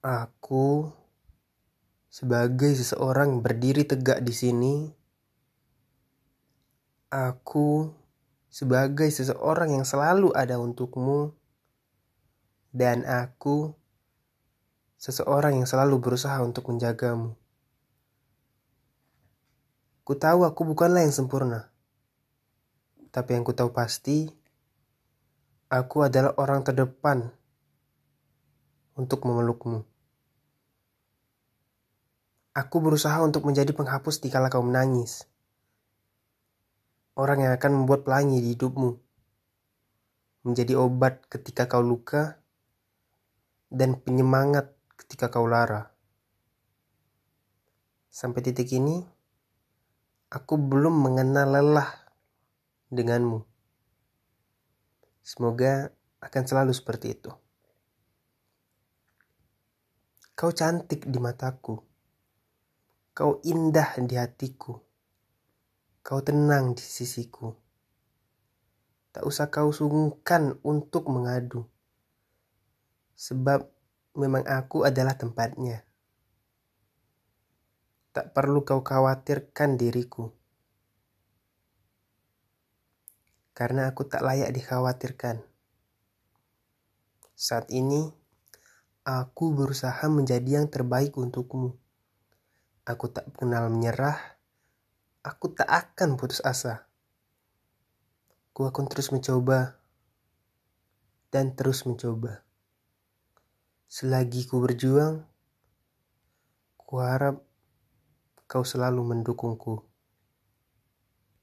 Aku sebagai seseorang berdiri tegak di sini, aku sebagai seseorang yang selalu ada untukmu, dan aku seseorang yang selalu berusaha untuk menjagamu. Ku tahu aku bukanlah yang sempurna, tapi yang ku tahu pasti, aku adalah orang terdepan untuk memelukmu. Aku berusaha untuk menjadi penghapus di kala kau menangis. Orang yang akan membuat pelangi di hidupmu. Menjadi obat ketika kau luka dan penyemangat ketika kau lara. Sampai titik ini, aku belum mengenal lelah denganmu. Semoga akan selalu seperti itu. Kau cantik di mataku. Kau indah di hatiku. Kau tenang di sisiku. Tak usah kau sungkan untuk mengadu. Sebab memang aku adalah tempatnya. Tak perlu kau khawatirkan diriku. Karena aku tak layak dikhawatirkan. Saat ini, aku berusaha menjadi yang terbaik untukmu. Aku tak kenal menyerah. Aku tak akan putus asa. Ku akan terus mencoba dan terus mencoba. Selagi ku berjuang, ku harap kau selalu mendukungku.